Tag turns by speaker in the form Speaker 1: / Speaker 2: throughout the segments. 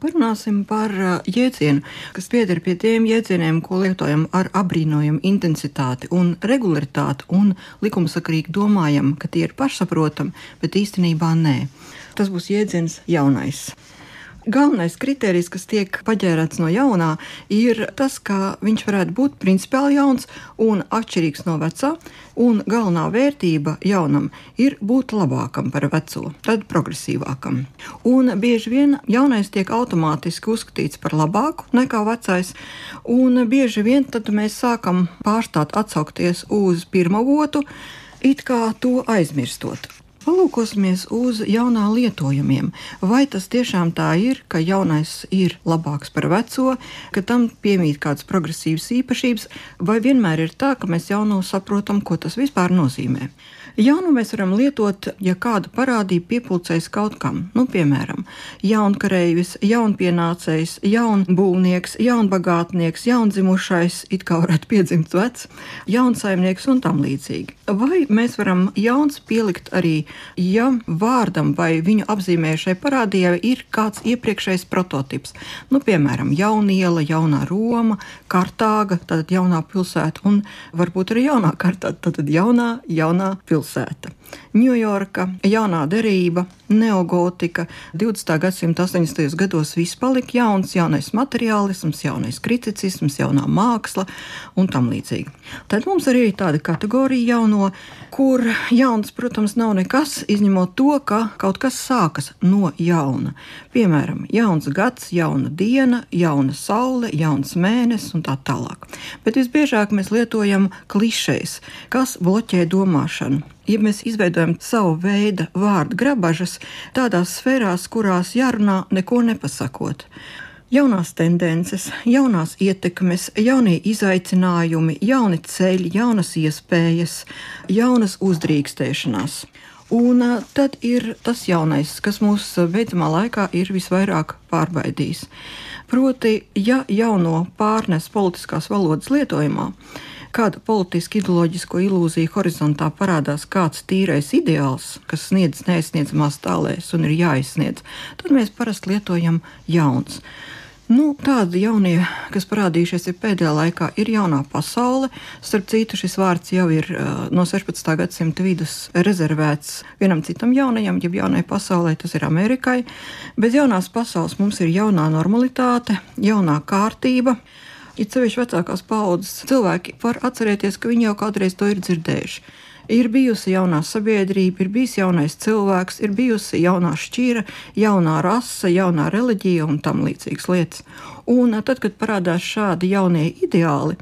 Speaker 1: Parunāsim par jēdzienu, kas pieder pie tiem jēdzieniem, ko lietojam ar abrīnojumu intensitāti un regularitāti, un likumsakarīgi domājam, ka tie ir pašsaprotami, bet īstenībā nē. Tas būs jēdziens jaunais. Galvenais kriterijs, kas tiek paģērēts no jaunā, ir tas, ka viņš varētu būt principiāli jauns un atšķirīgs no vecā. Un galvenā vērtība jaunam ir būt labākam par veco, tad progresīvākam. Un bieži vien jaunais tiek automātiski uzskatīts par labāku nekā vecais, un bieži vien tad mēs sākam pārstāt atsaukties uz pirmo votu, it kā to aizmirstot. Palūkosimies uz jaunā lietojumiem. Vai tas tiešām tā ir, ka jaunais ir labāks par veco, ka tam piemīt kādas progresīvas īpašības, vai vienmēr ir tā, ka mēs jau no saprotam, ko tas vispār nozīmē? Jaunu mēs varam lietot, ja kāda parādība piepildīs kaut kam, nu, piemēram, jaunkareivis, jaunpienācējs, jaunbūvnieks, jaunbagātnieks, jaundzimušais, it kā varētu piedzimt vecs, jaunsaimnieks un tam līdzīgi. Vai mēs varam jauns pielikt arī, ja vārdam vai viņu apzīmējušai parādībai ir kāds iepriekšējs prototyps, nu, piemēram, jauniela, jaunā Roma, Kartāga, tad jaunā pilsēta un varbūt arī jaunā kartā, tad jaunā, jaunā pilsēta. Ņujorka, jaunā derība, neogotika, 20. gadsimta 80. gados viss palika jauns, jaunais materiālisms, jaunais kriticisms, jaunā māksla un tam līdzīgi. Tad mums arī ir tāda kategorija jauno, kur jauns, protams, nav nekas, izņemot to, ka kaut kas sākas no jauna. Piemēram, jauns gads, jauna diena, jauna saule, jauns mēnesis un tā tālāk. Bet visbiežāk mēs lietojam klišejas, kas bloķē domāšanu ja mēs izveidojam savu veidu vārdu grabažas tādās sfērās, kurās jārunā neko nepasakot. Jaunās tendences, jaunās ietekmes, jaunie izaicinājumi, jauni ceļi, jaunas iespējas, jaunas uzdrīkstēšanās. Un tad ir tas jaunais, kas mūs beidzamā laikā ir visvairāk pārbaidījis. Proti, ja jauno pārnes politiskās valodas lietojumā, kāda politiska ideoloģisko ilūziju horizontā parādās kāds tīrais ideāls, kas sniedz neaizsniedzamās tālēs un ir jāizsniedz, tad mēs parasti lietojam jauns. Nu, tādi jaunie, kas parādījušies pēdējā laikā, ir jaunā pasaule. Starp citu, šis vārds jau ir no 16. gadsimta vidus rezervēts vienam citam jaunajam, jeb jaunai pasaulē, tas ir Amerikai. Bez jaunās pasaules mums ir jaunā normalitāte, jaunā kārtība. It sevišķi vecākās paudzes cilvēki var atcerēties, ka viņi jau kādreiz to ir dzirdējuši. Ir bijusi jaunā sabiedrība, ir bijis jaunais cilvēks, ir bijusi jaunā šķira, jaunā rase, jaunā reliģija un tam līdzīgas lietas. Un tad, kad parādās šādi jaunie ideāli,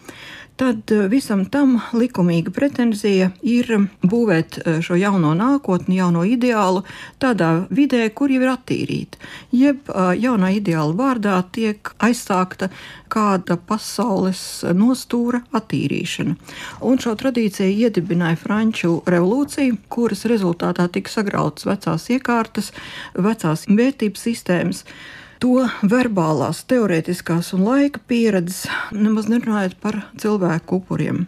Speaker 1: tad eh, visam tam likumīga pretenzija ir būvēt eh, šo jauno nākotni, jauno ideālu tādā vidē, kur jau ir attīrīta. Jeb eh, jaunā ideāla vārdā tiek aizsākta kāda pasaules nostūra attīrīšana. Un šo tradīciju iedibināja Franču revolūcija, kuras rezultātā tika sagrautas vecās iekārtas, vecās vērtības sistēmas to verbālās, teorētiskās un laika pieredzes, nemaz nerunājot par cilvēku upuriem.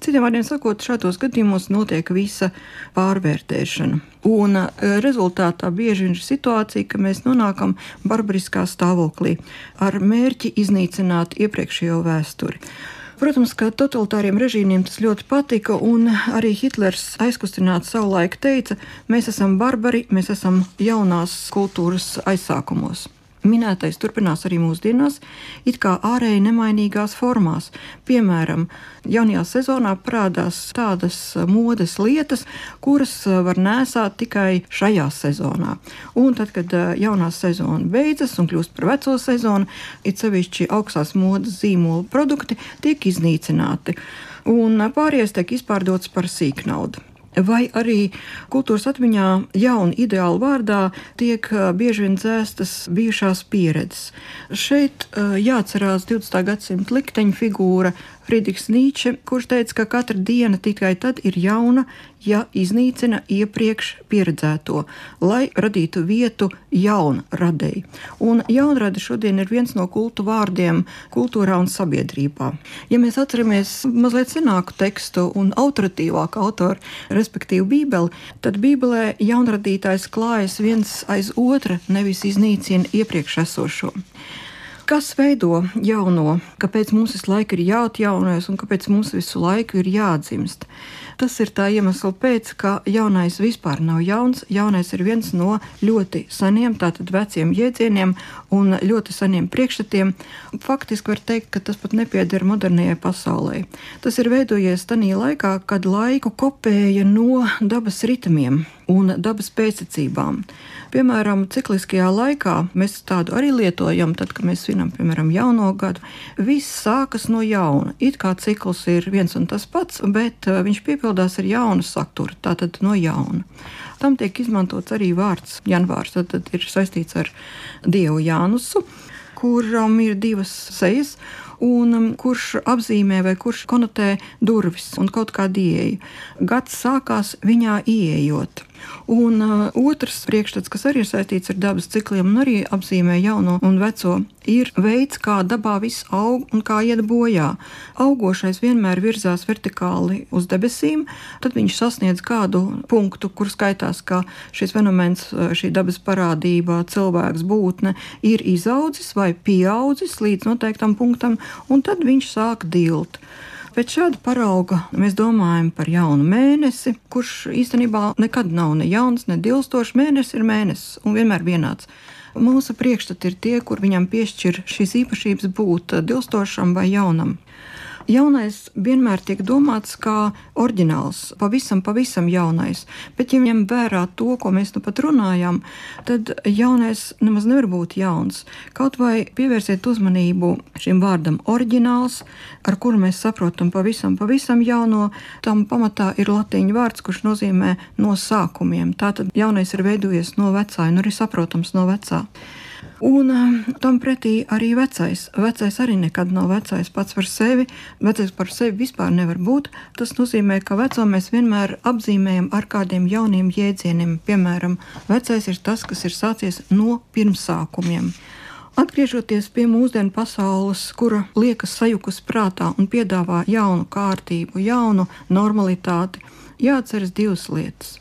Speaker 1: Citiem vārdiem sakot, šādos gadījumos notiek visa pārvērtēšana. Un e, rezultātā bieži ir situācija, ka mēs nonākam barbariskā stāvoklī ar mērķi iznīcināt iepriekšējo vēsturi. Protams, ka totalitāriem režīmiem tas ļoti patika, un arī Hitlers aizkustināts savulaik teica, mēs esam barbari, mēs esam jaunās kultūras aizsākumos. Minētais turpinās arī mūsdienās, it kā ārēji nemainīgās formās. Piemēram, jaunajā sezonā parādās tādas modes lietas, kuras var nēsāt tikai šajā sezonā. Un tad, kad jaunā sezona beidzas un kļūst par veco sezonu, it sevišķi augstās modes zīmola produkti tiek iznīcināti. Un pārējais tiek izpārdots par sīknaudu. Vai arī kultūras atmiņā jaunu ideālu vārdā tiek bieži vien dzēstas bijušās pieredzes. Šeit jāatcerās 20. gadsimta likteņa figūra Friedrichs Nīče, kurš teica, ka katra diena tikai tad ir jauna, ja iznīcina iepriekš pieredzēto, lai radītu vietu jaunradēji. Un jaunrade šodien ir viens no kultu vārdiem kultūrā un sabiedrībā. Ja mēs atceramies mazliet senāku tekstu un autoritīvāku autoru, respektīvi Bībeli, tad Bībelē jaunradītājs klājas viens aiz otra, nevis iznīcina iepriekš esošo. Kas veido jauno? Kāpēc mums visu laiku ir jāatjaunojas un kāpēc mums visu laiku ir jādzimst? Tas ir tā iemesla pēc, ka jaunais vispār nav jauns. Jaunais ir viens no ļoti seniem, tātad veciem jēdzieniem un ļoti seniem priekšstatiem. Faktiski var teikt, ka tas pat nepieder modernajai pasaulē. Tas ir veidojies tajā laikā, kad laiku kopēja no dabas ritmiem un dabas pēctecībām. Piemēram, cikliskajā laikā mēs tādu arī lietojam, tad, kad mēs svinam, piemēram, jauno gadu. Viss sākas no jauna. It kā cikls ir viens un tas pats, bet uh, viņš piepildās ar jaunu saturu, tātad no jauna. Tam tiek izmantots arī vārds janvārs, tad, tad ir saistīts ar dievu Jānusu, kuram ir divas sejas un um, kurš apzīmē vai kurš konotē durvis un kaut kādu ieeju. Gads sākās viņā ieejot. Un uh, otrs priekšstats, kas arī ir saistīts ar dabas cikliem un arī apzīmē jauno un veco, ir veids, kā dabā viss aug un kā iet bojā. Augošais vienmēr virzās vertikāli uz debesīm, tad viņš sasniedz kādu punktu, kur skaitās, ka šis fenomens, uh, šī dabas parādība, cilvēks būtne ir izaudzis vai pieaudzis līdz noteiktam punktam, un tad viņš sāk dilt. Pēc šāda parauga mēs domājam par jaunu mēnesi, kurš īstenībā nekad nav ne jauns, ne dilstošs. Mēnesis ir mēnesis un vienmēr vienāds. Mūsu priekšstati ir tie, kur viņam piešķir šīs īpašības būt dilstošam vai jaunam. Jaunais vienmēr tiek domāts kā oriģināls, pavisam, pavisam jaunais. Bet, ja ņem vērā to, ko mēs nu pat runājam, tad jaunais nemaz nevar būt jauns. Kaut vai pievērsiet uzmanību šim vārdam oriģināls, ar kuru mēs saprotam pavisam, pavisam jauno. Tam pamatā ir latīņu vārds, kurš nozīmē no sākumiem. Tātad jaunais ir veidojies no vecā, un arī saprotams no vecā. Un um, tam pretī arī vecais. Vecais arī nekad nav vecais pats par sevi. Vecais par sevi vispār nevar būt. Tas nozīmē, ka veco mēs vienmēr apzīmējam ar kādiem jauniem jēdzieniem. Piemēram, vecais ir tas, kas ir sācies no pirmsākumiem. Atgriežoties pie mūsdienu pasaules, kura liekas sajukus prātā un piedāvā jaunu kārtību, jaunu normalitāti, jāatceras divas lietas.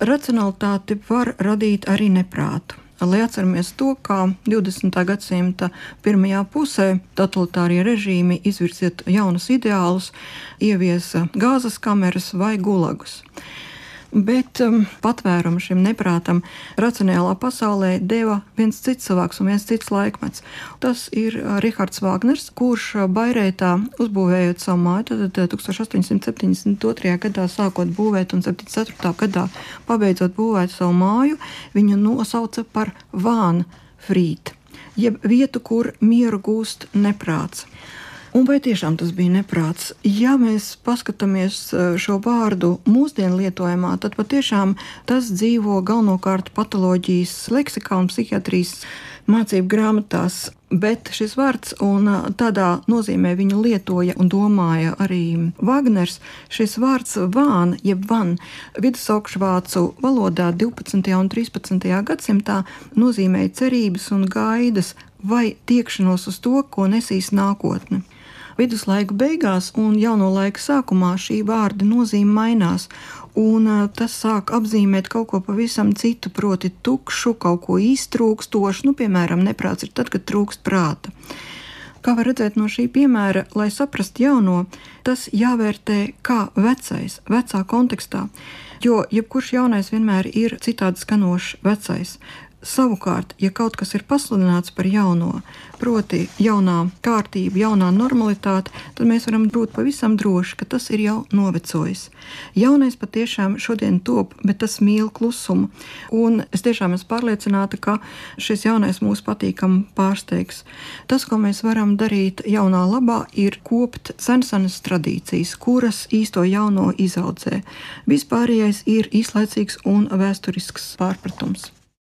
Speaker 1: Racionalitāte var radīt arī neprātu lai atceramies to, kā 20. gadsimta pirmajā pusē totalitārie režīmi izvirziet jaunus ideālus, ieviesa gāzes kameras vai gulagus. Bet um, patvērumu šim neprātam racionālā pasaulē deva viens cits cilvēks un viens cits laikmets. Tas ir uh, Rihards Wagners, kurš uh, Bairētā uzbūvējot savu māju, tad 1872. gadā sākot būvēt un 74. gadā pabeidzot būvēt savu māju, viņu nosauca par Vānu Frītu, jeb vietu, kur mieru gūst neprāts. Un vai tiešām tas bija neprāts? Ja mēs paskatāmies e, šo vārdu mūsdienu lietojumā, tad patiešām tas dzīvo galvenokārt patoloģijas leksikā un psihiatrijas mācību grāmatās. Bet šis vārds, un e, tādā nozīmē viņu lietoja un domāja arī Wagners, šis vārds vāna, jeb van, vidusaugšvācu valodā 12. un 13. gadsimtā nozīmēja cerības un gaidas vai tiekšanos uz to, ko nesīs nākotne. Viduslaiku beigās un jauno laiku sākumā šī vārda nozīme mainās, un tas sāk apzīmēt kaut ko pavisam citu, proti, tukšu, kaut ko iztrūkstošu. Nu, piemēram, neprāts ir tad, kad trūkst prāta. Kā var redzēt no šī piemēra, lai saprastu jauno, tas jāvērtē kā vecais, vecā kontekstā. Jo jebkurš jaunais vienmēr ir citādi skanošs vecais. Savukārt, ja kaut kas ir pasludināts par jauno, proti, jaunā kārtība, jaunā normalitāte, tad mēs varam būt pavisam droši, ka tas ir jau novecojis. Jaunais patiešām šodien top, bet tas mīl klusumu. Un es tiešām esmu pārliecināta, ka šis jaunais mūs patīkam pārsteigs. Tas, ko mēs varam darīt jaunā labā, ir kopt sensenas tradīcijas, kuras īsto jauno izaudzē. Vispārējais ir īslaicīgs un vēsturisks pārpratums.